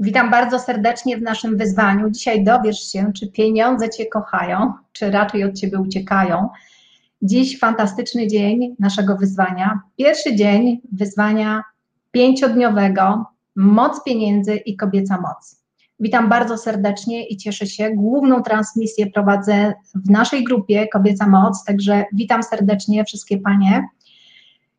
Witam bardzo serdecznie w naszym wyzwaniu. Dzisiaj dowiesz się, czy pieniądze Cię kochają, czy raczej od Ciebie uciekają. Dziś fantastyczny dzień naszego wyzwania. Pierwszy dzień wyzwania pięciodniowego Moc pieniędzy i kobieca moc. Witam bardzo serdecznie i cieszę się. Główną transmisję prowadzę w naszej grupie Kobieca Moc, także witam serdecznie wszystkie panie.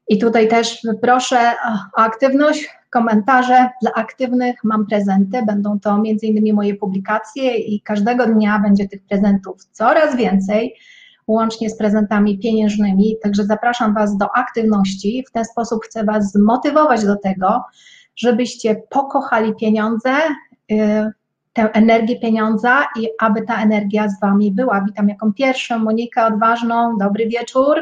I tutaj też proszę o aktywność, komentarze dla aktywnych. Mam prezenty, będą to innymi moje publikacje i każdego dnia będzie tych prezentów coraz więcej, łącznie z prezentami pieniężnymi. Także zapraszam Was do aktywności. W ten sposób chcę Was zmotywować do tego, żebyście pokochali pieniądze, y, tę energię pieniądza i aby ta energia z Wami była. Witam jaką pierwszą Monikę Odważną, dobry wieczór.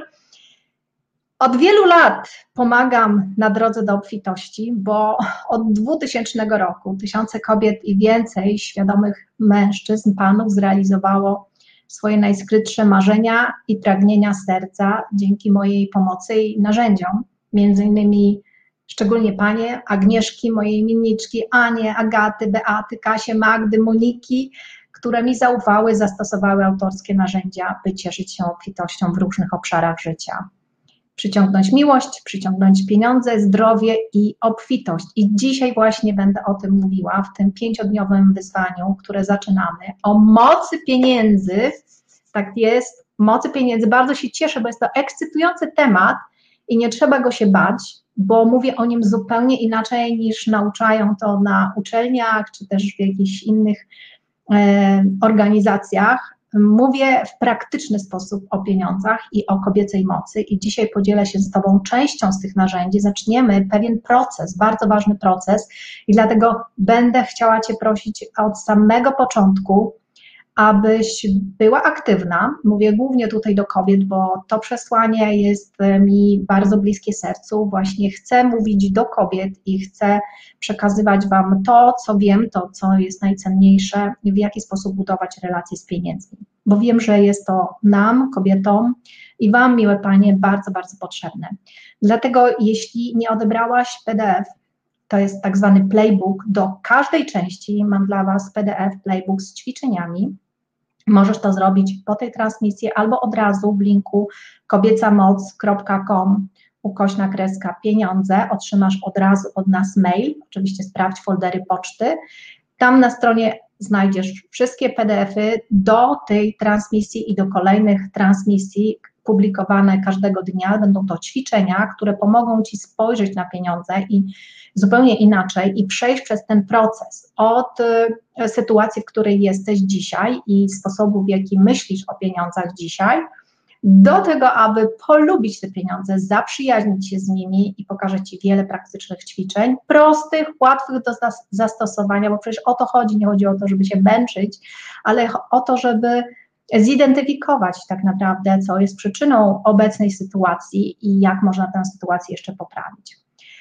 Od wielu lat pomagam na drodze do obfitości, bo od 2000 roku tysiące kobiet i więcej świadomych mężczyzn, panów zrealizowało swoje najskrytsze marzenia i pragnienia serca dzięki mojej pomocy i narzędziom, między innymi szczególnie panie Agnieszki, mojej minniczki, Anie, Agaty, Beaty, Kasie, Magdy, Moniki, które mi zaufały, zastosowały autorskie narzędzia, by cieszyć się obfitością w różnych obszarach życia przyciągnąć miłość, przyciągnąć pieniądze, zdrowie i obfitość. I dzisiaj właśnie będę o tym mówiła w tym pięciodniowym wyzwaniu, które zaczynamy. O mocy pieniędzy, tak jest, mocy pieniędzy. Bardzo się cieszę, bo jest to ekscytujący temat i nie trzeba go się bać, bo mówię o nim zupełnie inaczej niż nauczają to na uczelniach czy też w jakichś innych e, organizacjach Mówię w praktyczny sposób o pieniądzach i o kobiecej mocy, i dzisiaj podzielę się z Tobą częścią z tych narzędzi. Zaczniemy pewien proces, bardzo ważny proces, i dlatego będę chciała Cię prosić od samego początku, abyś była aktywna. Mówię głównie tutaj do kobiet, bo to przesłanie jest mi bardzo bliskie sercu. Właśnie chcę mówić do kobiet i chcę przekazywać Wam to, co wiem, to, co jest najcenniejsze, w jaki sposób budować relacje z pieniędzmi. Bo wiem, że jest to nam, kobietom i Wam, miłe Panie, bardzo, bardzo potrzebne. Dlatego, jeśli nie odebrałaś PDF, to jest tak zwany playbook. Do każdej części mam dla Was PDF, playbook z ćwiczeniami. Możesz to zrobić po tej transmisji albo od razu w linku kobiecamoc.com ukośna kreska pieniądze, otrzymasz od razu od nas mail, oczywiście sprawdź foldery poczty. Tam na stronie znajdziesz wszystkie PDFy do tej transmisji i do kolejnych transmisji publikowane każdego dnia. Będą to ćwiczenia, które pomogą Ci spojrzeć na pieniądze i zupełnie inaczej i przejść przez ten proces od y, sytuacji, w której jesteś dzisiaj i sposobu, w jaki myślisz o pieniądzach dzisiaj, do tego, aby polubić te pieniądze, zaprzyjaźnić się z nimi i pokażę Ci wiele praktycznych ćwiczeń, prostych, łatwych do zastosowania, bo przecież o to chodzi, nie chodzi o to, żeby się męczyć, ale o to, żeby zidentyfikować tak naprawdę, co jest przyczyną obecnej sytuacji i jak można tę sytuację jeszcze poprawić.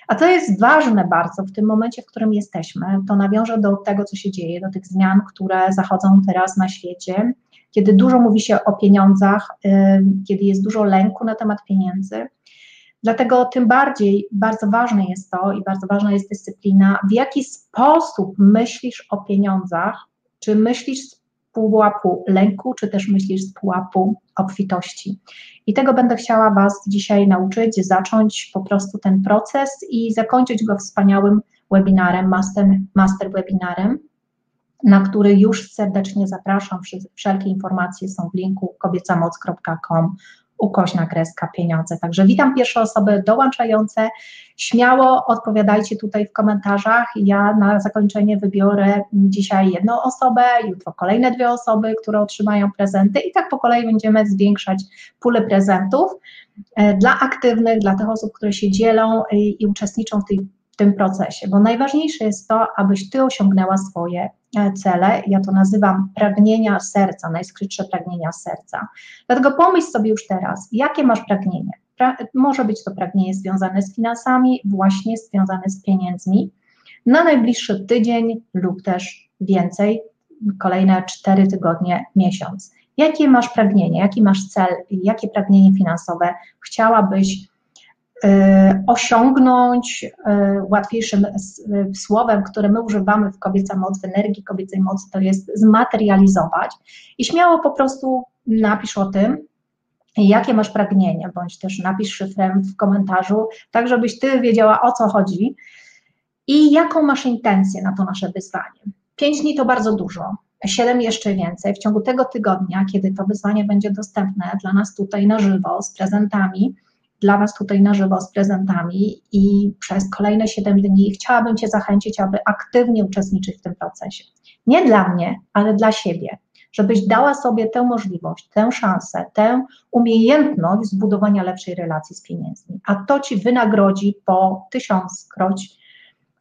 A co jest ważne bardzo w tym momencie, w którym jesteśmy, to nawiążę do tego, co się dzieje, do tych zmian, które zachodzą teraz na świecie, kiedy dużo mówi się o pieniądzach, kiedy jest dużo lęku na temat pieniędzy. Dlatego tym bardziej bardzo ważne jest to i bardzo ważna jest dyscyplina, w jaki sposób myślisz o pieniądzach, czy myślisz pułapu lęku, czy też myślisz z pułapu obfitości. I tego będę chciała Was dzisiaj nauczyć, zacząć po prostu ten proces i zakończyć go wspaniałym webinarem, master, master webinarem, na który już serdecznie zapraszam. Wszelkie informacje są w linku kobiecamoc.com ukośna kreska pieniądze. Także witam pierwsze osoby dołączające. Śmiało odpowiadajcie tutaj w komentarzach. Ja na zakończenie wybiorę dzisiaj jedną osobę, jutro kolejne dwie osoby, które otrzymają prezenty i tak po kolei będziemy zwiększać pulę prezentów e, dla aktywnych, dla tych osób, które się dzielą i, i uczestniczą w tej w tym procesie, bo najważniejsze jest to, abyś ty osiągnęła swoje e, cele. Ja to nazywam pragnienia serca, najskrytsze pragnienia serca. Dlatego pomyśl sobie już teraz, jakie masz pragnienie. Pra może być to pragnienie związane z finansami, właśnie związane z pieniędzmi, na najbliższy tydzień lub też więcej, kolejne cztery tygodnie, miesiąc. Jakie masz pragnienie, jaki masz cel, jakie pragnienie finansowe chciałabyś osiągnąć łatwiejszym słowem, które my używamy w kobieca moc, w energii kobiecej mocy, to jest zmaterializować i śmiało po prostu napisz o tym, jakie masz pragnienie, bądź też napisz szyfrem w komentarzu, tak żebyś ty wiedziała o co chodzi i jaką masz intencję na to nasze wyzwanie. Pięć dni to bardzo dużo, siedem jeszcze więcej. W ciągu tego tygodnia, kiedy to wyzwanie będzie dostępne dla nas tutaj na żywo z prezentami, dla Was tutaj na żywo z prezentami i przez kolejne 7 dni chciałabym Cię zachęcić, aby aktywnie uczestniczyć w tym procesie. Nie dla mnie, ale dla siebie żebyś dała sobie tę możliwość, tę szansę, tę umiejętność zbudowania lepszej relacji z pieniędzmi. A to ci wynagrodzi po tysiąckroć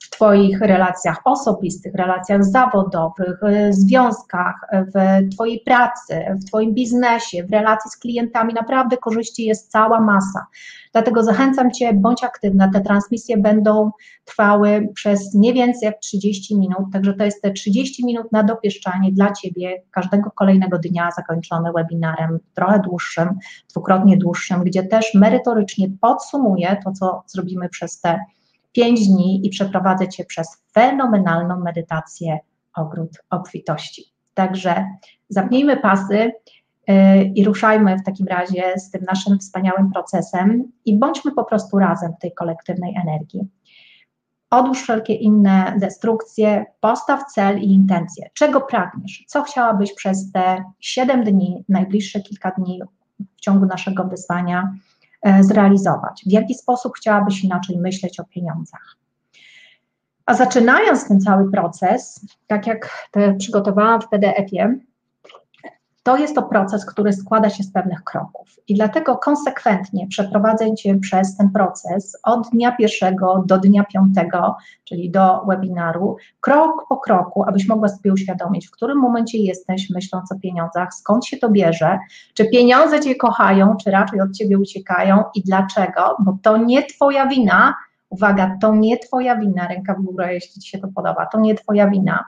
w Twoich relacjach osobistych, relacjach zawodowych, związkach, w Twojej pracy, w Twoim biznesie, w relacji z klientami. Naprawdę korzyści jest cała masa. Dlatego zachęcam Cię, bądź aktywna. Te transmisje będą trwały przez nie więcej jak 30 minut, także to jest te 30 minut na dopieszczanie dla Ciebie każdego kolejnego dnia zakończone webinarem trochę dłuższym, dwukrotnie dłuższym, gdzie też merytorycznie podsumuję to, co zrobimy przez te 5 dni i przeprowadzę Cię przez fenomenalną medytację ogród obfitości. Także zapnijmy pasy yy, i ruszajmy w takim razie z tym naszym wspaniałym procesem i bądźmy po prostu razem w tej kolektywnej energii. Odłóż wszelkie inne destrukcje, postaw cel i intencje. Czego pragniesz? Co chciałabyś przez te 7 dni, najbliższe kilka dni w ciągu naszego wyzwania zrealizować? W jaki sposób chciałabyś inaczej myśleć o pieniądzach? A zaczynając ten cały proces, tak jak przygotowałam w PDF-ie, to jest to proces, który składa się z pewnych kroków. I dlatego konsekwentnie przeprowadzę Cię przez ten proces od dnia pierwszego do dnia piątego, czyli do webinaru, krok po kroku, abyś mogła sobie uświadomić, w którym momencie jesteś myśląc o pieniądzach, skąd się to bierze, czy pieniądze Cię kochają, czy raczej od Ciebie uciekają i dlaczego, bo to nie Twoja wina, uwaga, to nie Twoja wina, ręka w górę, jeśli Ci się to podoba, to nie Twoja wina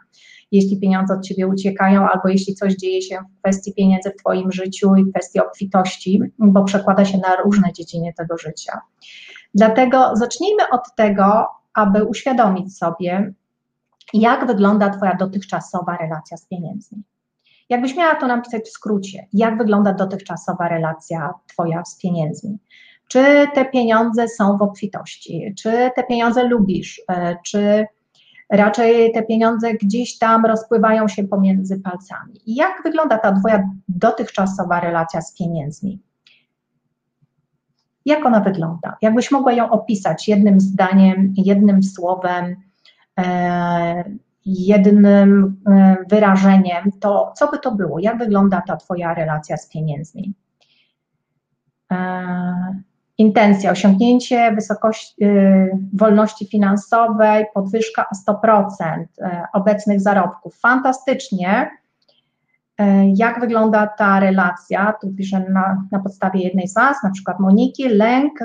jeśli pieniądze od ciebie uciekają, albo jeśli coś dzieje się w kwestii pieniędzy w twoim życiu i kwestii obfitości, bo przekłada się na różne dziedziny tego życia. Dlatego zacznijmy od tego, aby uświadomić sobie, jak wygląda Twoja dotychczasowa relacja z pieniędzmi. Jakbyś miała to napisać w skrócie, jak wygląda dotychczasowa relacja Twoja z pieniędzmi? Czy te pieniądze są w obfitości? Czy te pieniądze lubisz? E, czy raczej te pieniądze gdzieś tam rozpływają się pomiędzy palcami. I jak wygląda ta Twoja dotychczasowa relacja z pieniędzmi? Jak ona wygląda? Jakbyś mogła ją opisać jednym zdaniem, jednym słowem, e, jednym e, wyrażeniem, to co by to było? Jak wygląda ta Twoja relacja z pieniędzmi? Intencja, osiągnięcie wysokości y, wolności finansowej, podwyżka o 100% y, obecnych zarobków. Fantastycznie. Y, jak wygląda ta relacja? Tu piszę na, na podstawie jednej z Was, na przykład Moniki, lęk,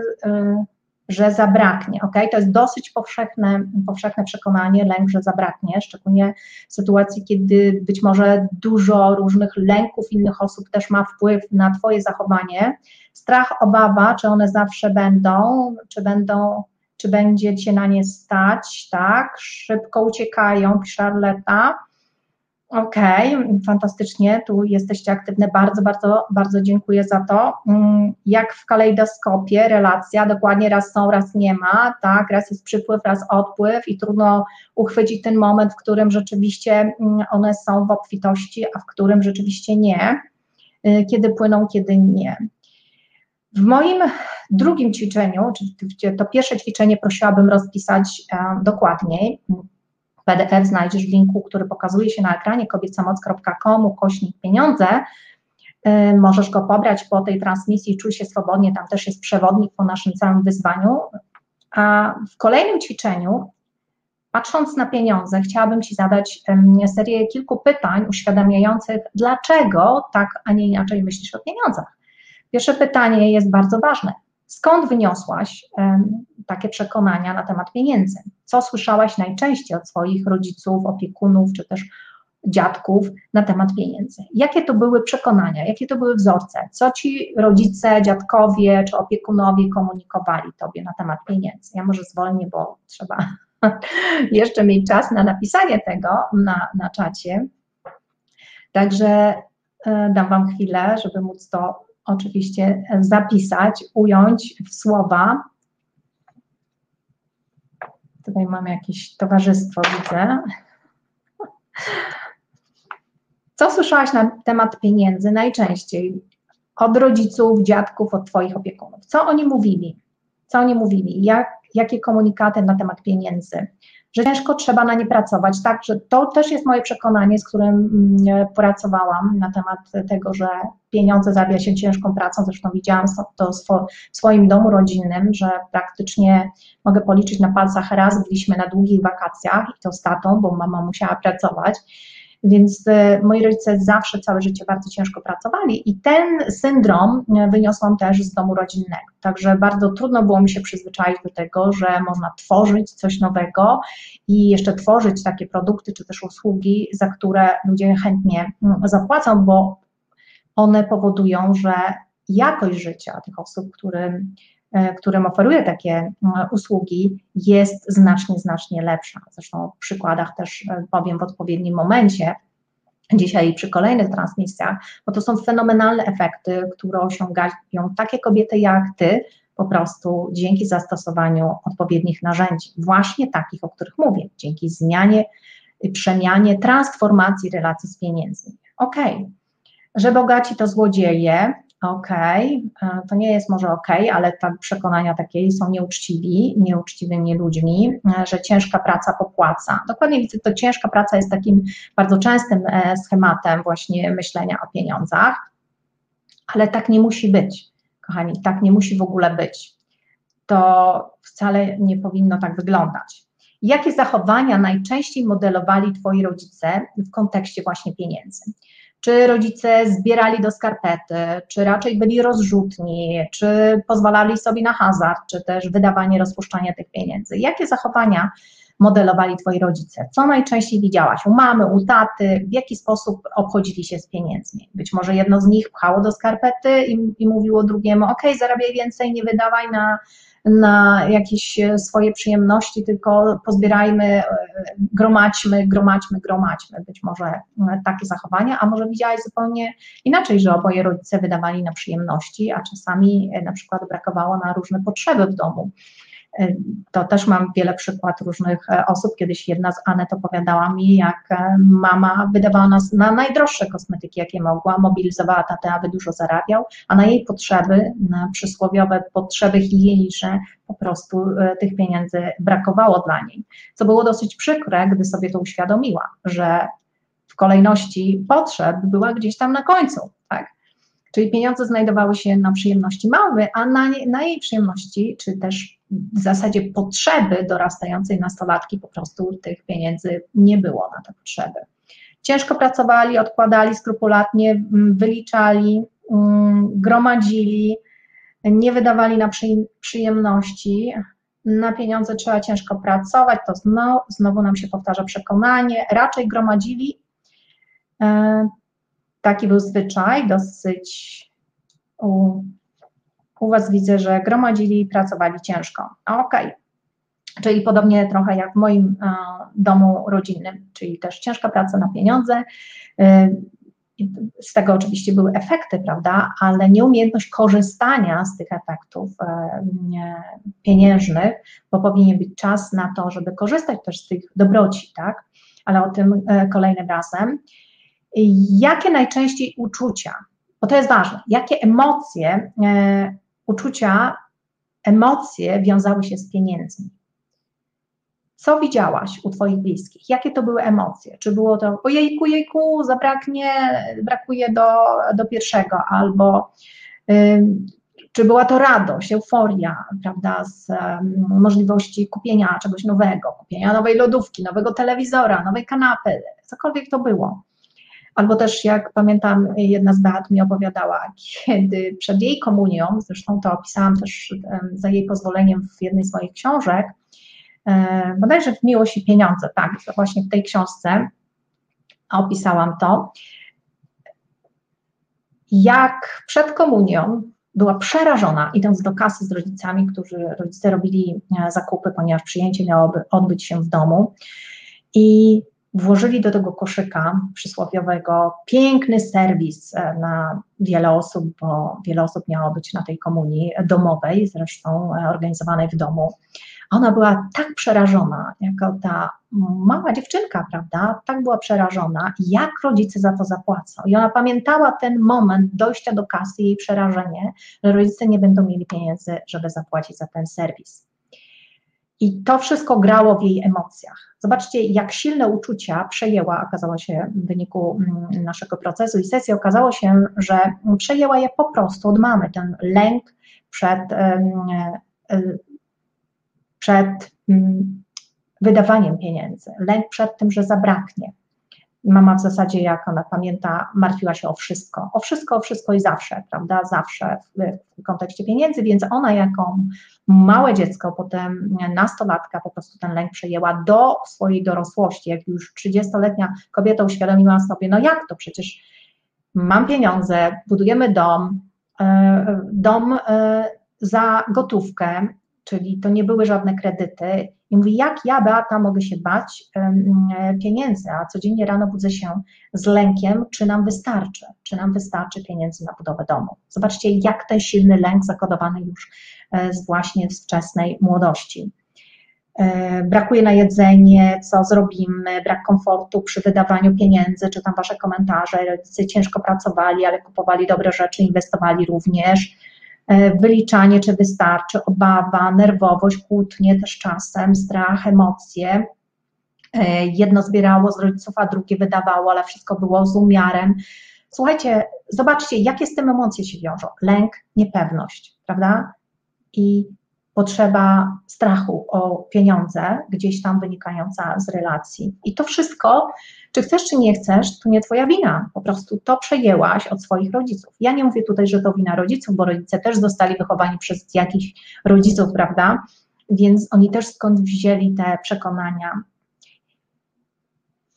że zabraknie. ok? To jest dosyć powszechne, powszechne przekonanie, lęk, że zabraknie, szczególnie w sytuacji, kiedy być może dużo różnych lęków innych osób też ma wpływ na Twoje zachowanie. Strach, obawa, czy one zawsze będą, czy będą, czy będzie Cię na nie stać, tak? Szybko uciekają, pisze Arleta Okej, okay, fantastycznie, tu jesteście aktywne, bardzo, bardzo, bardzo dziękuję za to. Mm, jak w kalejdoskopie relacja, dokładnie raz są, raz nie ma, tak, raz jest przypływ, raz odpływ i trudno uchwycić ten moment, w którym rzeczywiście mm, one są w obfitości, a w którym rzeczywiście nie, y, kiedy płyną, kiedy nie. W moim drugim ćwiczeniu, czyli to pierwsze ćwiczenie prosiłabym rozpisać e, dokładniej, PDF znajdziesz w linku, który pokazuje się na ekranie kobiecamoc.com, kośnik pieniądze. Y, możesz go pobrać po tej transmisji, czuj się swobodnie, tam też jest przewodnik po naszym całym wyzwaniu. A w kolejnym ćwiczeniu, patrząc na pieniądze, chciałabym Ci zadać serię kilku pytań uświadamiających, dlaczego tak, a nie inaczej myślisz o pieniądzach. Pierwsze pytanie jest bardzo ważne. Skąd wyniosłaś takie przekonania na temat pieniędzy? Co słyszałaś najczęściej od swoich rodziców, opiekunów, czy też dziadków na temat pieniędzy. Jakie to były przekonania, jakie to były wzorce, co ci rodzice, dziadkowie czy opiekunowie komunikowali tobie na temat pieniędzy. Ja może zwolnię, bo trzeba jeszcze mieć czas na napisanie tego na, na czacie. Także e, dam Wam chwilę, żeby móc to oczywiście zapisać, ująć w słowa. Tutaj mam jakieś towarzystwo, widzę. Co słyszałaś na temat pieniędzy najczęściej od rodziców, dziadków, od Twoich opiekunów? Co oni mówili? Co oni mówili? Jak, jakie komunikaty na temat pieniędzy? Że ciężko trzeba na nie pracować, tak? Że to też jest moje przekonanie, z którym mm, pracowałam na temat tego, że pieniądze zabija się ciężką pracą. Zresztą widziałam to w swoim domu rodzinnym, że praktycznie mogę policzyć na palcach raz byliśmy na długich wakacjach i to z tatą, bo mama musiała pracować więc e, moi rodzice zawsze całe życie bardzo ciężko pracowali i ten syndrom e, wyniosłam też z domu rodzinnego. Także bardzo trudno było mi się przyzwyczaić do tego, że można tworzyć coś nowego i jeszcze tworzyć takie produkty czy też usługi, za które ludzie chętnie mm, zapłacą, bo one powodują, że jakość życia tych osób, którym którym oferuje takie e, usługi, jest znacznie, znacznie lepsza. Zresztą o przykładach też e, powiem w odpowiednim momencie, dzisiaj przy kolejnych transmisjach, bo to są fenomenalne efekty, które osiągają takie kobiety jak Ty, po prostu dzięki zastosowaniu odpowiednich narzędzi, właśnie takich, o których mówię, dzięki zmianie, przemianie, transformacji relacji z pieniędzmi. Ok, że bogaci to złodzieje, okej, okay, to nie jest może okej, okay, ale te przekonania takie są nieuczciwi, nieuczciwymi ludźmi, e, że ciężka praca popłaca. Dokładnie widzę, to ciężka praca jest takim bardzo częstym e, schematem właśnie myślenia o pieniądzach, ale tak nie musi być, kochani, tak nie musi w ogóle być. To wcale nie powinno tak wyglądać. Jakie zachowania najczęściej modelowali Twoi rodzice w kontekście właśnie pieniędzy? Czy rodzice zbierali do skarpety, czy raczej byli rozrzutni, czy pozwalali sobie na hazard, czy też wydawanie, rozpuszczanie tych pieniędzy? Jakie zachowania modelowali twoi rodzice? Co najczęściej widziałaś u mamy, u taty? W jaki sposób obchodzili się z pieniędzmi? Być może jedno z nich pchało do skarpety i, i mówiło drugiemu: OK, zarabiaj więcej, nie wydawaj na na jakieś e, swoje przyjemności, tylko pozbierajmy, e, gromadźmy, gromadźmy, gromadźmy. Być może e, takie zachowania, a może widziałaś zupełnie inaczej, że oboje rodzice wydawali na przyjemności, a czasami na przykład brakowało na różne potrzeby w domu. To też mam wiele przykład różnych e, osób. Kiedyś jedna z Anet opowiadała mi, jak e, mama wydawała nas na najdroższe kosmetyki, jakie mogła, mobilizowała tatę, aby dużo zarabiał, a na jej potrzeby, na przysłowiowe potrzeby higieniczne, po prostu e, tych pieniędzy brakowało dla niej. Co było dosyć przykre, gdy sobie to uświadomiła, że w kolejności potrzeb była gdzieś tam na końcu, tak? Czyli pieniądze znajdowały się na przyjemności mały, a na, na jej przyjemności, czy też w zasadzie potrzeby dorastającej nastolatki po prostu tych pieniędzy nie było na te potrzeby. Ciężko pracowali, odkładali skrupulatnie, mm, wyliczali, mm, gromadzili, nie wydawali na przyjemności. Na pieniądze trzeba ciężko pracować, to znowu, znowu nam się powtarza przekonanie, raczej gromadzili. E, taki był zwyczaj, dosyć u Was widzę, że gromadzili i pracowali ciężko. Okej. Okay. Czyli podobnie trochę jak w moim e, domu rodzinnym, czyli też ciężka praca na pieniądze. E, z tego oczywiście były efekty, prawda, ale nieumiejętność korzystania z tych efektów e, pieniężnych, bo powinien być czas na to, żeby korzystać też z tych dobroci, tak? Ale o tym kolejnym razem. Jakie najczęściej uczucia, bo to jest ważne, jakie emocje uczucia, emocje wiązały się z pieniędzmi. Co widziałaś u Twoich bliskich? Jakie to były emocje? Czy było to ojejku, jejku, zabraknie, brakuje do, do pierwszego, albo czy była to radość, euforia, prawda, z możliwości kupienia czegoś nowego, kupienia nowej lodówki, nowego telewizora, nowej kanapy, cokolwiek to było. Albo też, jak pamiętam, jedna z beat mi opowiadała, kiedy przed jej komunią, zresztą to opisałam też za jej pozwoleniem w jednej z moich książek, bodajże w Miłość i Pieniądze, tak, właśnie w tej książce, opisałam to. Jak przed komunią była przerażona, idąc do kasy z rodzicami, którzy rodzice robili e, zakupy, ponieważ przyjęcie miało odbyć się w domu. I włożyli do tego koszyka przysłowiowego piękny serwis e, na wiele osób, bo wiele osób miało być na tej komunii domowej, zresztą e, organizowanej w domu. Ona była tak przerażona, jako ta mała dziewczynka, prawda? Tak była przerażona, jak rodzice za to zapłacą. I ona pamiętała ten moment dojścia do kasy, jej przerażenie, że rodzice nie będą mieli pieniędzy, żeby zapłacić za ten serwis. I to wszystko grało w jej emocjach. Zobaczcie, jak silne uczucia przejęła, okazało się w wyniku mm, naszego procesu i sesji, okazało się, że przejęła je po prostu od mamy, ten lęk przed, przed mm, wydawaniem pieniędzy, lęk przed tym, że zabraknie. Mama w zasadzie, jak ona pamięta, martwiła się o wszystko, o wszystko, o wszystko i zawsze, prawda, zawsze w, w kontekście pieniędzy, więc ona jako małe dziecko, potem nastolatka po prostu ten lęk przejęła do swojej dorosłości, jak już 30-letnia kobieta uświadomiła sobie, no jak to przecież mam pieniądze, budujemy dom, e, dom e, za gotówkę, czyli to nie były żadne kredyty. I mówi, jak ja, Beata, mogę się bać pieniędzy, a codziennie rano budzę się z lękiem, czy nam wystarczy, czy nam wystarczy pieniędzy na budowę domu. Zobaczcie, jak ten silny lęk zakodowany już e, z właśnie z wczesnej młodości. E, brakuje na jedzenie, co zrobimy, brak komfortu przy wydawaniu pieniędzy, czytam Wasze komentarze, rodzice ciężko pracowali, ale kupowali dobre rzeczy, inwestowali również E, wyliczanie, czy wystarczy, obawa, nerwowość, kłótnie też czasem, strach, emocje. E, jedno zbierało z rodziców, a drugie wydawało, ale wszystko było z umiarem. Słuchajcie, zobaczcie, jakie z tym emocje się wiążą. Lęk, niepewność, prawda? I potrzeba strachu o pieniądze, gdzieś tam wynikająca z relacji. I to wszystko, czy chcesz, czy nie chcesz, to nie Twoja wina. Po prostu to przejęłaś od swoich rodziców. Ja nie mówię tutaj, że to wina rodziców, bo rodzice też zostali wychowani przez jakichś rodziców, prawda? Więc oni też skąd wzięli te przekonania.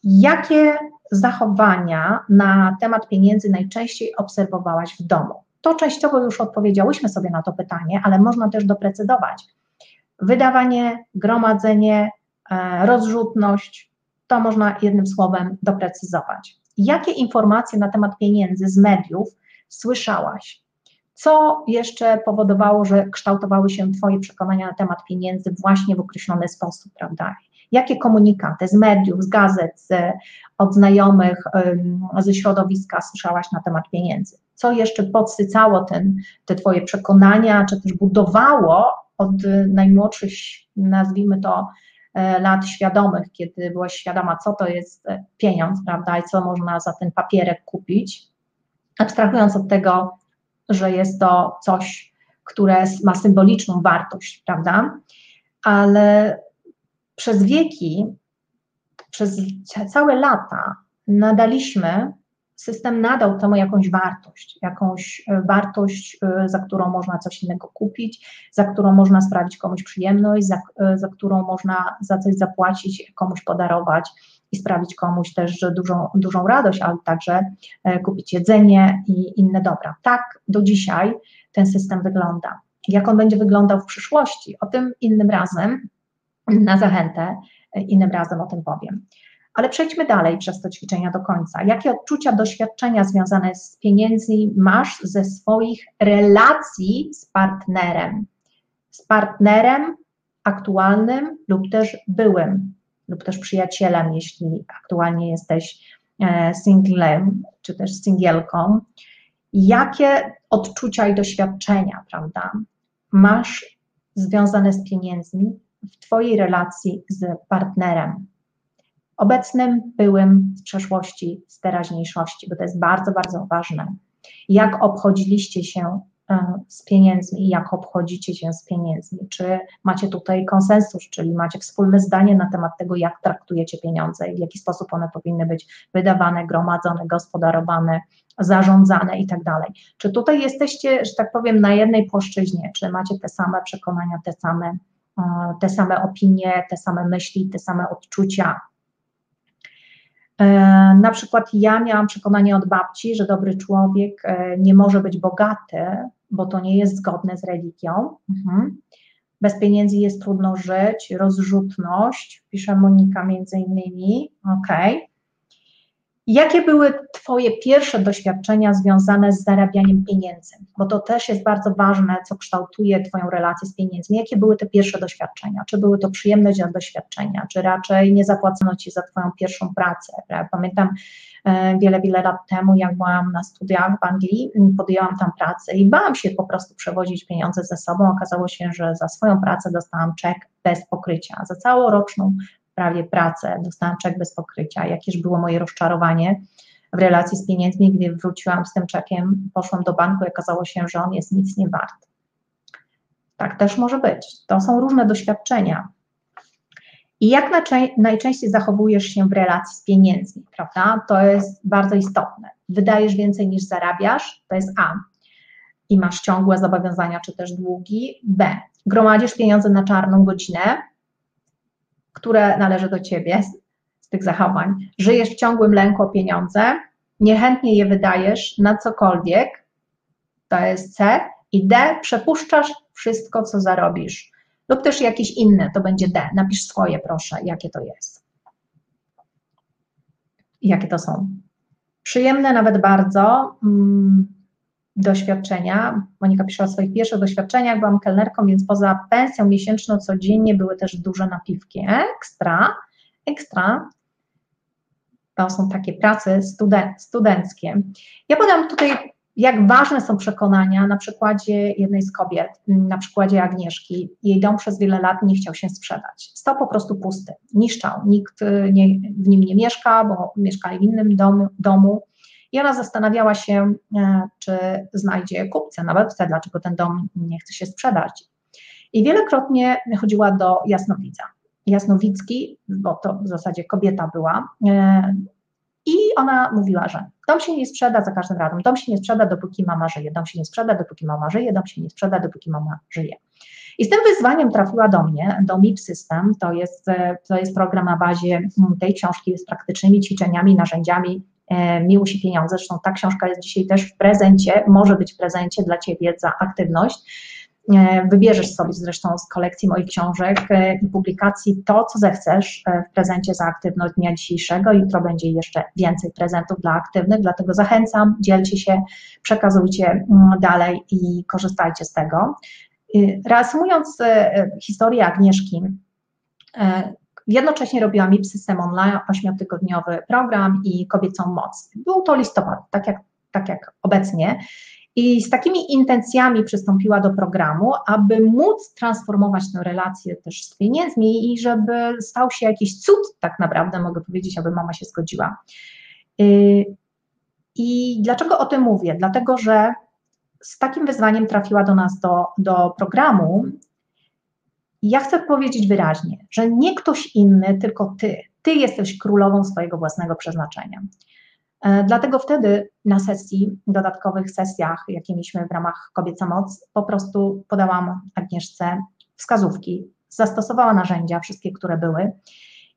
Jakie zachowania na temat pieniędzy najczęściej obserwowałaś w domu? To częściowo już odpowiedziałyśmy sobie na to pytanie, ale można też doprecyzować. Wydawanie, gromadzenie, e, rozrzutność, to można jednym słowem doprecyzować. Jakie informacje na temat pieniędzy z mediów słyszałaś? Co jeszcze powodowało, że kształtowały się Twoje przekonania na temat pieniędzy właśnie w określony sposób, prawda? Jakie komunikaty z mediów, z gazet, z, od znajomych, ze środowiska słyszałaś na temat pieniędzy? Co jeszcze podsycało ten, te Twoje przekonania, czy też budowało od najmłodszych, nazwijmy to, e, lat świadomych, kiedy byłaś świadoma, co to jest e, pieniądz, prawda, i co można za ten papierek kupić, abstrahując od tego, że jest to coś, które ma symboliczną wartość, prawda, ale przez wieki, przez całe lata nadaliśmy, system nadał temu jakąś wartość, jakąś e, wartość, e, za którą można coś innego kupić, za którą można sprawić komuś przyjemność, za, e, za którą można za coś zapłacić, komuś podarować i sprawić komuś też dużą, dużą radość, ale także kupić jedzenie i inne dobra. Tak do dzisiaj ten system wygląda. Jak on będzie wyglądał w przyszłości, o tym innym razem, na zachętę, innym razem o tym powiem. Ale przejdźmy dalej przez to ćwiczenia do końca. Jakie odczucia, doświadczenia związane z pieniędzmi masz ze swoich relacji z partnerem? Z partnerem aktualnym lub też byłym, lub też przyjacielem, jeśli aktualnie jesteś e, singlem, czy też singielką. Jakie odczucia i doświadczenia, prawda, masz związane z pieniędzmi w Twojej relacji z partnerem? Obecnym, byłym, z przeszłości, z teraźniejszości, bo to jest bardzo, bardzo ważne. Jak obchodziliście się z pieniędzmi i jak obchodzicie się z pieniędzmi? Czy macie tutaj konsensus, czyli macie wspólne zdanie na temat tego, jak traktujecie pieniądze i w jaki sposób one powinny być wydawane, gromadzone, gospodarowane, zarządzane i tak dalej. Czy tutaj jesteście, że tak powiem, na jednej płaszczyźnie? Czy macie te same przekonania, te same, e, te same opinie, te same myśli, te same odczucia? E, na przykład ja miałam przekonanie od babci, że dobry człowiek e, nie może być bogaty, bo to nie jest zgodne z religią. Mhm. Bez pieniędzy jest trudno żyć, rozrzutność, pisze Monika między innymi, okej. Okay. Jakie były Twoje pierwsze doświadczenia związane z zarabianiem pieniędzy? Bo to też jest bardzo ważne, co kształtuje Twoją relację z pieniędzmi. Jakie były te pierwsze doświadczenia? Czy były to przyjemne doświadczenia, czy raczej nie zapłacono Ci za Twoją pierwszą pracę? Pamiętam e, wiele, wiele lat temu, jak byłam na studiach w Anglii, podjęłam tam pracę i bałam się po prostu przewozić pieniądze ze sobą. Okazało się, że za swoją pracę dostałam czek bez pokrycia. Za całoroczną prawie pracę, dostałam czek bez pokrycia. Jakież było moje rozczarowanie w relacji z pieniędzmi, gdy wróciłam z tym czekiem, poszłam do banku i okazało się, że on jest nic nie wart. Tak też może być. To są różne doświadczenia. I jak najczęściej zachowujesz się w relacji z pieniędzmi, prawda? To jest bardzo istotne. Wydajesz więcej niż zarabiasz, to jest A. I masz ciągłe zobowiązania czy też długi. B. Gromadzisz pieniądze na czarną godzinę, które należy do ciebie z, tych zachowań. Żyjesz w ciągłym lęku o pieniądze, niechętnie je wydajesz na cokolwiek, to jest C, i D, przepuszczasz wszystko, co zarobisz. Lub też jakieś inne, to będzie D. Napisz swoje, proszę, jakie to jest. Jakie to są? Przyjemne nawet bardzo. Hmm doświadczenia. Monika pisze o swoich pierwszych doświadczeniach. Byłam kelnerką, więc poza pensją miesięczną codziennie były też duże napiwki. Ekstra, ekstra. To są takie prace studenckie. Ja podam tutaj, jak ważne są przekonania na przykładzie jednej z kobiet, na przykładzie Agnieszki. Jej dom przez wiele lat nie chciał się sprzedać. Stał po prostu pusty, niszczał. Nikt nie, w nim nie mieszka, bo mieszkali w innym domu i ona zastanawiała się, e, czy znajdzie kupca nawet wtedy, dlaczego ten dom nie chce się sprzedać. I wielokrotnie chodziła do jasnowidza. Jasnowicki, bo to w zasadzie kobieta była, e, i ona mówiła, że dom się nie sprzeda za każdym razem, dom się nie sprzeda, dopóki mama żyje, dom się nie sprzeda, dopóki mama żyje, dom się nie sprzeda, dopóki mama żyje. I z tym wyzwaniem trafiła do mnie, do MIP System, to jest, e, to jest program na bazie tej książki z praktycznymi ćwiczeniami, narzędziami E, Miłość i pieniądze. Zresztą ta książka jest dzisiaj też w prezencie, może być w prezencie dla Ciebie za aktywność. E, wybierzesz sobie zresztą z kolekcji moich książek e, i publikacji to, co zechcesz w prezencie za aktywność dnia dzisiejszego. Jutro będzie jeszcze więcej prezentów dla aktywnych, dlatego zachęcam, dzielcie się, przekazujcie mm, dalej i korzystajcie z tego. Reasumując historię Agnieszki, Jednocześnie robiłam MIP System Online, ośmiotygodniowy program i kobiecą moc. Był to listopad, tak jak, tak jak obecnie. I z takimi intencjami przystąpiła do programu, aby móc transformować tę relację też z pieniędzmi i żeby stał się jakiś cud, tak naprawdę mogę powiedzieć, aby mama się zgodziła. Y, I dlaczego o tym mówię? Dlatego, że z takim wyzwaniem trafiła do nas do, do programu ja chcę powiedzieć wyraźnie, że nie ktoś inny, tylko ty. Ty jesteś królową swojego własnego przeznaczenia. E, dlatego wtedy na sesji, dodatkowych sesjach, jakie mieliśmy w ramach Kobieca Moc, po prostu podałam Agnieszce wskazówki, zastosowała narzędzia, wszystkie, które były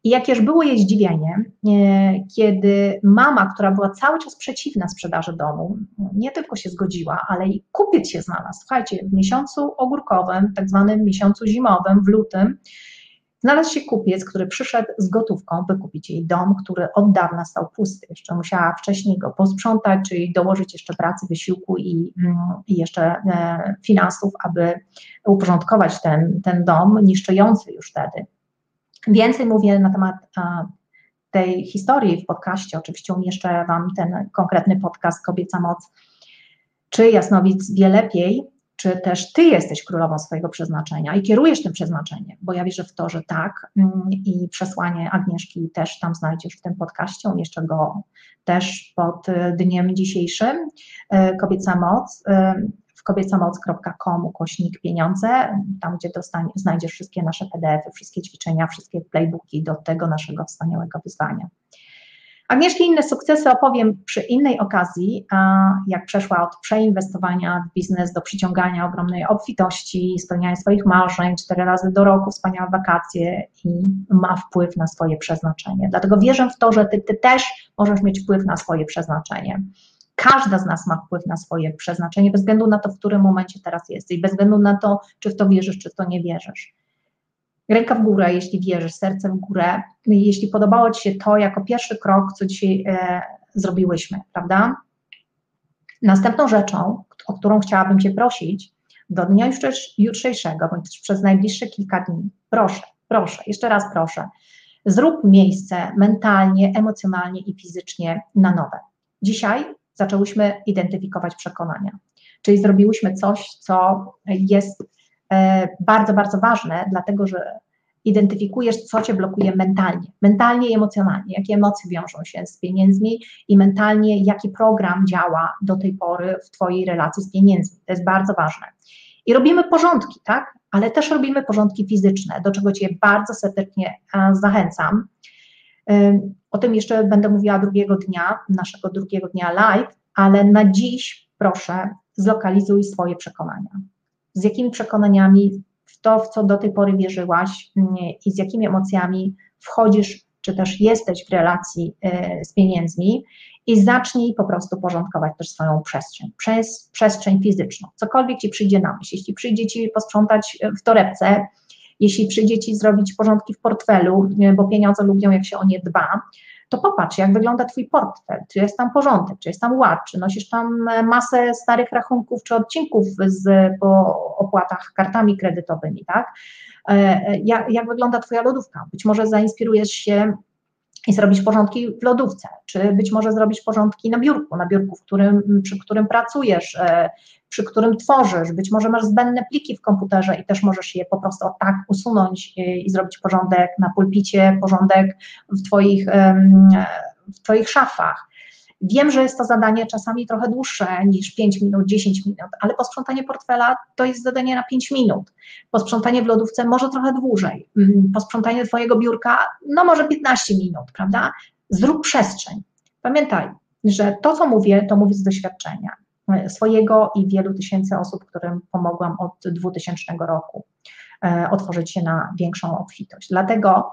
i jakież było jej zdziwienie, e, kiedy mama, która była cały czas przeciwna sprzedaży domu, nie tylko się zgodziła, ale i kupiec się znalazł. Słuchajcie, w miesiącu ogórkowym, tak zwanym miesiącu zimowym, w lutym, znalazł się kupiec, który przyszedł z gotówką, by kupić jej dom, który od dawna stał pusty. Jeszcze musiała wcześniej go posprzątać, czyli dołożyć jeszcze pracy, wysiłku i, mm, i jeszcze e, finansów, aby uporządkować ten, ten dom, niszczący już wtedy. Więcej mówię na temat tej historii w podcaście. Oczywiście umieszczę Wam ten konkretny podcast Kobieca Moc. Czy jasnowic wie lepiej, czy też Ty jesteś królową swojego przeznaczenia i kierujesz tym przeznaczeniem, bo ja wierzę w to, że tak. Mm, i przesłanie Agnieszki też tam znajdziesz w tym podcaście, umieszczę go też pod dniem dzisiejszym, e, Kobieca Moc kobiecamoc.com ukośnik pieniądze, tam gdzie dostanie, znajdziesz wszystkie nasze PDF-y, wszystkie ćwiczenia, wszystkie playbooki do tego naszego wspaniałego wyzwania. Agnieszki inne sukcesy opowiem przy innej okazji, jak przeszła od przeinwestowania w biznes do przyciągania ogromnej obfitości, spełniania swoich marzeń, cztery razy do roku, wspaniałe wakacje i ma wpływ na swoje przeznaczenie. Dlatego wierzę w to, że ty, ty też możesz mieć wpływ na swoje przeznaczenie. Każda z nas ma wpływ na swoje przeznaczenie, bez względu na to, w którym momencie teraz jesteś, bez względu na to, czy w to wierzysz, czy w to nie wierzysz ręka w górę, jeśli wierzysz, serce w górę, jeśli podobało Ci się to jako pierwszy krok, co dzisiaj e, zrobiłyśmy, prawda? Następną rzeczą, o którą chciałabym Cię prosić, do dnia jutrzejszego, bądź przez najbliższe kilka dni, proszę, proszę, jeszcze raz proszę, zrób miejsce mentalnie, emocjonalnie i fizycznie na nowe. Dzisiaj zaczęłyśmy identyfikować przekonania, czyli zrobiłyśmy coś, co jest E, bardzo, bardzo ważne, dlatego że identyfikujesz, co cię blokuje mentalnie, mentalnie i emocjonalnie, jakie emocje wiążą się z pieniędzmi i mentalnie, jaki program działa do tej pory w Twojej relacji z pieniędzmi. To jest bardzo ważne. I robimy porządki, tak? Ale też robimy porządki fizyczne, do czego Cię bardzo serdecznie e, zachęcam. O tym jeszcze będę mówiła drugiego dnia, naszego drugiego dnia live, ale na dziś proszę zlokalizuj swoje przekonania z jakimi przekonaniami w to, w co do tej pory wierzyłaś i z jakimi emocjami wchodzisz, czy też jesteś w relacji e, z pieniędzmi i zacznij po prostu porządkować też swoją przestrzeń, przez przestrzeń fizyczną. Cokolwiek ci przyjdzie na myśl, jeśli przyjdzie ci posprzątać w torebce, jeśli przyjdzie ci zrobić porządki w portfelu, bo pieniądze lubią, jak się o nie dba, to popatrz, jak wygląda Twój portfel, czy jest tam porządek, czy jest tam ład, czy nosisz tam e, masę starych rachunków, czy odcinków z, po opłatach kartami kredytowymi, tak? E, e, jak, jak wygląda Twoja lodówka? Być może zainspirujesz się i zrobić porządki w lodówce, czy być może zrobić porządki na biurku, na biurku, w którym, przy którym pracujesz, przy którym tworzysz, być może masz zbędne pliki w komputerze i też możesz je po prostu tak usunąć i zrobić porządek na pulpicie, porządek w Twoich, w twoich szafach. Wiem, że jest to zadanie czasami trochę dłuższe niż 5 minut, 10 minut, ale posprzątanie portfela to jest zadanie na 5 minut. Posprzątanie w lodówce może trochę dłużej. Mm, posprzątanie Twojego biurka, no może 15 minut, prawda? Zrób przestrzeń. Pamiętaj, że to, co mówię, to mówię z doświadczenia swojego i wielu tysięcy osób, którym pomogłam od 2000 roku e, otworzyć się na większą obfitość. Dlatego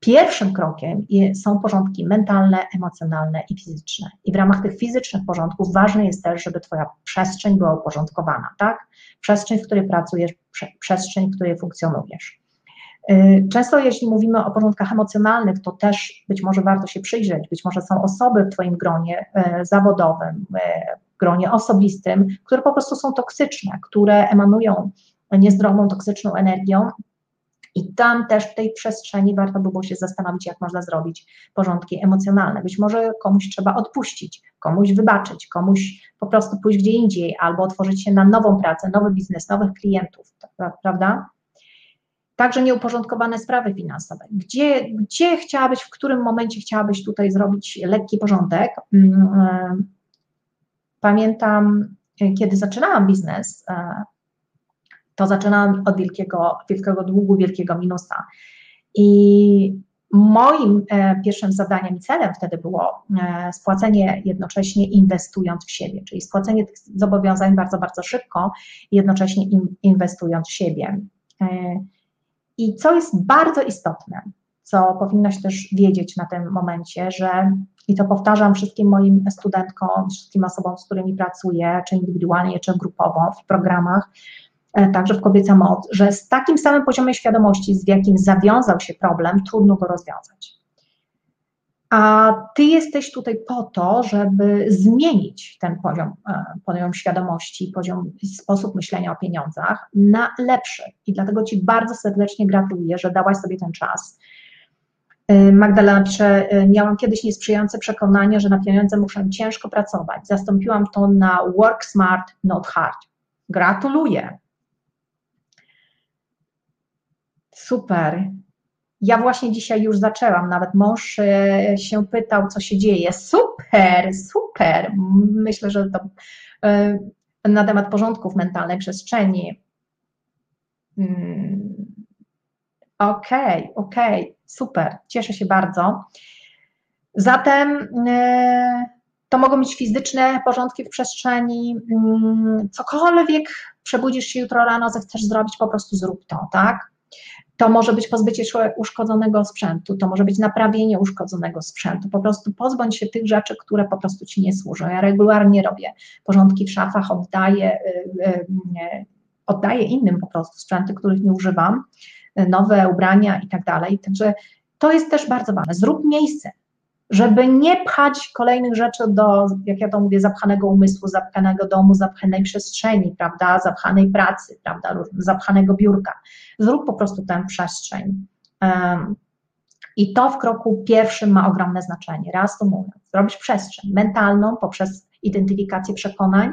pierwszym krokiem są porządki mentalne, emocjonalne i fizyczne. I w ramach tych fizycznych porządków ważne jest też, żeby Twoja przestrzeń była uporządkowana, tak? Przestrzeń, w której pracujesz, przestrzeń, w której funkcjonujesz. E, często jeśli mówimy o porządkach emocjonalnych, to też być może warto się przyjrzeć, być może są osoby w Twoim gronie e, zawodowym, gronie osobistym, które po prostu są toksyczne, które emanują niezdrową, toksyczną energią. I tam też w tej przestrzeni warto by było się zastanowić, jak można zrobić porządki emocjonalne. Być może komuś trzeba odpuścić, komuś wybaczyć, komuś po prostu pójść gdzie indziej, albo otworzyć się na nową pracę, nowy biznes, nowych klientów, prawda? Także nieuporządkowane sprawy finansowe. Gdzie, gdzie chciałabyś, w którym momencie chciałabyś tutaj zrobić lekki porządek? Pamiętam, e, kiedy zaczynałam biznes, e, to zaczynałam od wielkiego, wielkiego długu, wielkiego minusa. I moim e, pierwszym zadaniem i celem wtedy było spłacenie jednocześnie inwestując w siebie, czyli spłacenie tych zobowiązań bardzo, bardzo szybko, jednocześnie inwestując w siebie. I co jest bardzo istotne, co powinnaś też wiedzieć na tym momencie, że i to powtarzam wszystkim moim studentkom, wszystkim osobom, z którymi pracuję, czy indywidualnie, czy grupowo w programach, e, także w Kobieca Moc, że z takim samym poziomem świadomości, z jakim zawiązał się problem, trudno go rozwiązać. A ty jesteś tutaj po to, żeby zmienić ten poziom, e, poziom świadomości, poziom, sposób myślenia o pieniądzach na lepszy. I dlatego Ci bardzo serdecznie gratuluję, że dałaś sobie ten czas, Magdalena pisze, y, miałam kiedyś niesprzyjające przekonanie, że na pieniądze muszę ciężko pracować. Zastąpiłam to na work smart, not hard. Gratuluję. Super. Ja właśnie dzisiaj już zaczęłam, nawet mąż y, się pytał, co się dzieje. Super, super. Myślę, że to na temat porządków mentalnej przestrzeni. Hmm. Okej, okay, okej, okay, super, cieszę się bardzo. Zatem e, to mogą być fizyczne porządki w przestrzeni, mm, cokolwiek przebudzisz się jutro rano, zechcesz zrobić, po prostu zrób to, tak? To może być pozbycie się uszkodzonego sprzętu, to może być naprawienie uszkodzonego sprzętu. Po prostu pozbądź się tych rzeczy, które po prostu ci nie służą. Ja regularnie robię porządki w szafach, oddaję, y, y, oddaję innym po prostu sprzęty, których nie używam, nowe ubrania i tak dalej. Także to jest też bardzo ważne. Zrób miejsce, żeby nie pchać kolejnych rzeczy do, jak ja to mówię, zapchanego umysłu, zapchanego domu, zapchanej przestrzeni, prawda, zapchanej pracy, prawda, zapchanego biurka. Zrób po prostu tę przestrzeń. Um, I to w kroku pierwszym ma ogromne znaczenie. Raz to mówię, zrobić przestrzeń mentalną poprzez identyfikację przekonań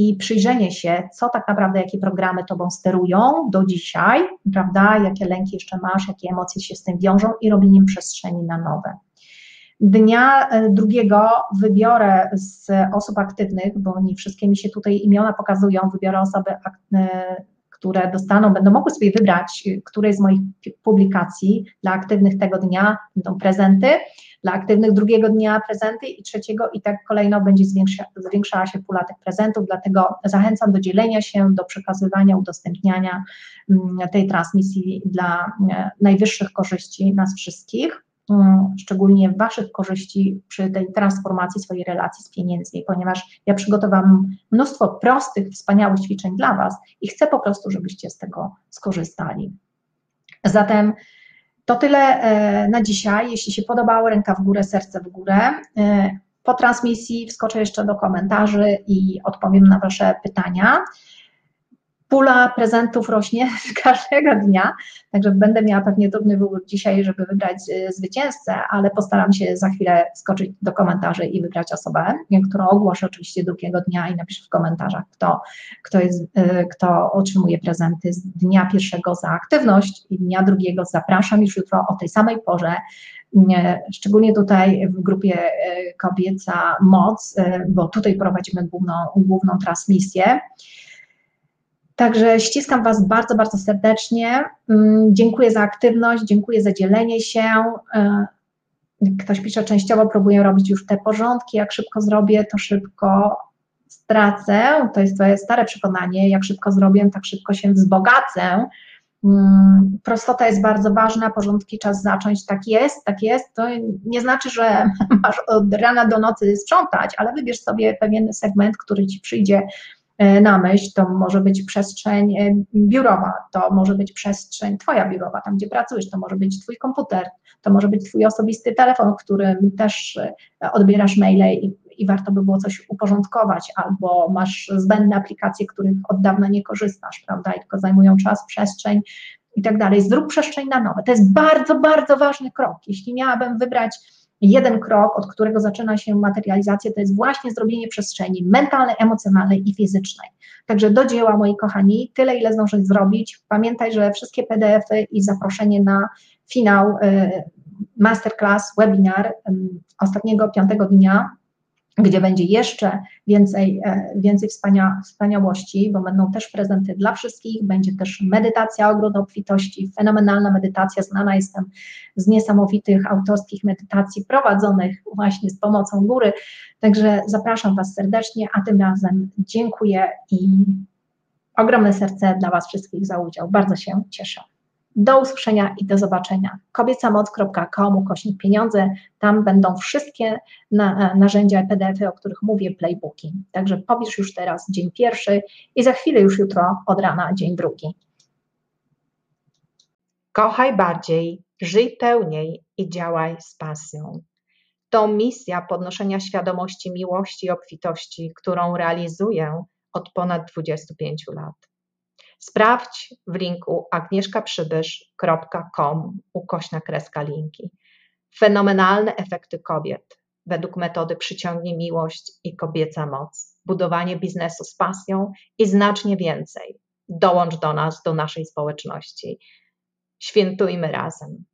i przyjrzenie się, co tak naprawdę, jakie programy tobą sterują do dzisiaj, prawda, jakie lęki jeszcze masz, jakie emocje się z tym wiążą i robieniem przestrzeni na nowe. Dnia e, drugiego wybiorę z osób aktywnych, bo nie wszystkie mi się tutaj imiona pokazują, wybiorę osoby, e, które dostaną, będą mogły sobie wybrać, e, które z moich publikacji dla aktywnych tego dnia będą prezenty, dla aktywnych drugiego dnia prezenty i trzeciego i tak kolejno będzie zwiększa, zwiększała się pula tych prezentów, dlatego zachęcam do dzielenia się, do przekazywania, udostępniania mm, tej transmisji dla najwyższych korzyści nas wszystkich. Mm, szczególnie Waszych korzyści przy tej transformacji swojej relacji z pieniędzmi, ponieważ ja przygotowałam mnóstwo prostych, wspaniałych ćwiczeń dla Was i chcę po prostu, żebyście z tego skorzystali. Zatem to tyle e, na dzisiaj. Jeśli się podobało, ręka w górę, serce w górę. E, po transmisji wskoczę jeszcze do komentarzy i odpowiem na Wasze pytania pula prezentów rośnie każdego dnia, także będę miała pewnie trudny wybór dzisiaj, żeby wybrać y, zwycięzcę, ale postaram się za chwilę skoczyć do komentarzy i wybrać osobę, którą ogłoszę oczywiście drugiego dnia i napiszę w komentarzach, kto, kto, jest, y, kto otrzymuje prezenty z dnia pierwszego za aktywność i dnia drugiego zapraszam już jutro o tej samej porze szczególnie tutaj w grupie y, Kobieca Moc, bo tutaj prowadzimy główną, główną transmisję. Także ściskam Was bardzo, bardzo serdecznie. Mm, dziękuję za aktywność, dziękuję za dzielenie się. E, ktoś pisze, częściowo próbuję robić już te porządki. Jak szybko zrobię, to szybko stracę. To jest Twoje stare przekonanie. Jak szybko zrobię, tak szybko się wzbogacę. Mm, prostota jest bardzo ważna, porządki czas zacząć, tak jest, tak jest. To nie znaczy, że masz od rana do nocy sprzątać, ale wybierz sobie pewien segment, który ci przyjdzie na myśl, to może być przestrzeń e, biurowa, to może być przestrzeń Twoja biurowa, tam gdzie pracujesz, to może być Twój komputer, to może być Twój osobisty telefon, którym też e, odbierasz maile i, i warto by było coś uporządkować, albo masz zbędne aplikacje, których od dawna nie korzystasz, prawda, i tylko zajmują czas, przestrzeń i tak dalej. Zrób przestrzeń na nowe. To jest bardzo, bardzo ważny krok. Jeśli miałabym wybrać jeden krok, od którego zaczyna się materializacja, to jest właśnie zrobienie przestrzeni mentalnej, emocjonalnej i fizycznej. Także do dzieła, moi kochani, tyle, ile zdążyć zrobić. Pamiętaj, że wszystkie PDF-y i zaproszenie na finał y, masterclass, webinar ostatniego piątego dnia gdzie będzie jeszcze więcej, e, więcej wspania, wspaniałości, bo będą też prezenty dla wszystkich, będzie też medytacja ogród obfitości, fenomenalna medytacja, znana jestem z niesamowitych autorskich medytacji prowadzonych właśnie z pomocą góry, także zapraszam Was serdecznie, a tym razem dziękuję i ogromne serce dla Was wszystkich za udział, bardzo się cieszę. Do usłyszenia i do zobaczenia. kobiecamoc.com ukośnik pieniądze. Tam będą wszystkie na, narzędzia PDF-y, o których mówię, playbooki. Także pobierz już teraz dzień pierwszy i za chwilę już jutro od rana dzień drugi. Kochaj bardziej, żyj pełniej i działaj z pasją. To misja podnoszenia świadomości miłości i obfitości, którą realizuję od ponad 25 lat. Sprawdź w linku agnieszkaprzybysz.com ukośna kreska linki. Fenomenalne efekty kobiet według metody Przyciągnij Miłość i Kobieca Moc. Budowanie biznesu z pasją i znacznie więcej. Dołącz do nas, do naszej społeczności. Świętujmy razem.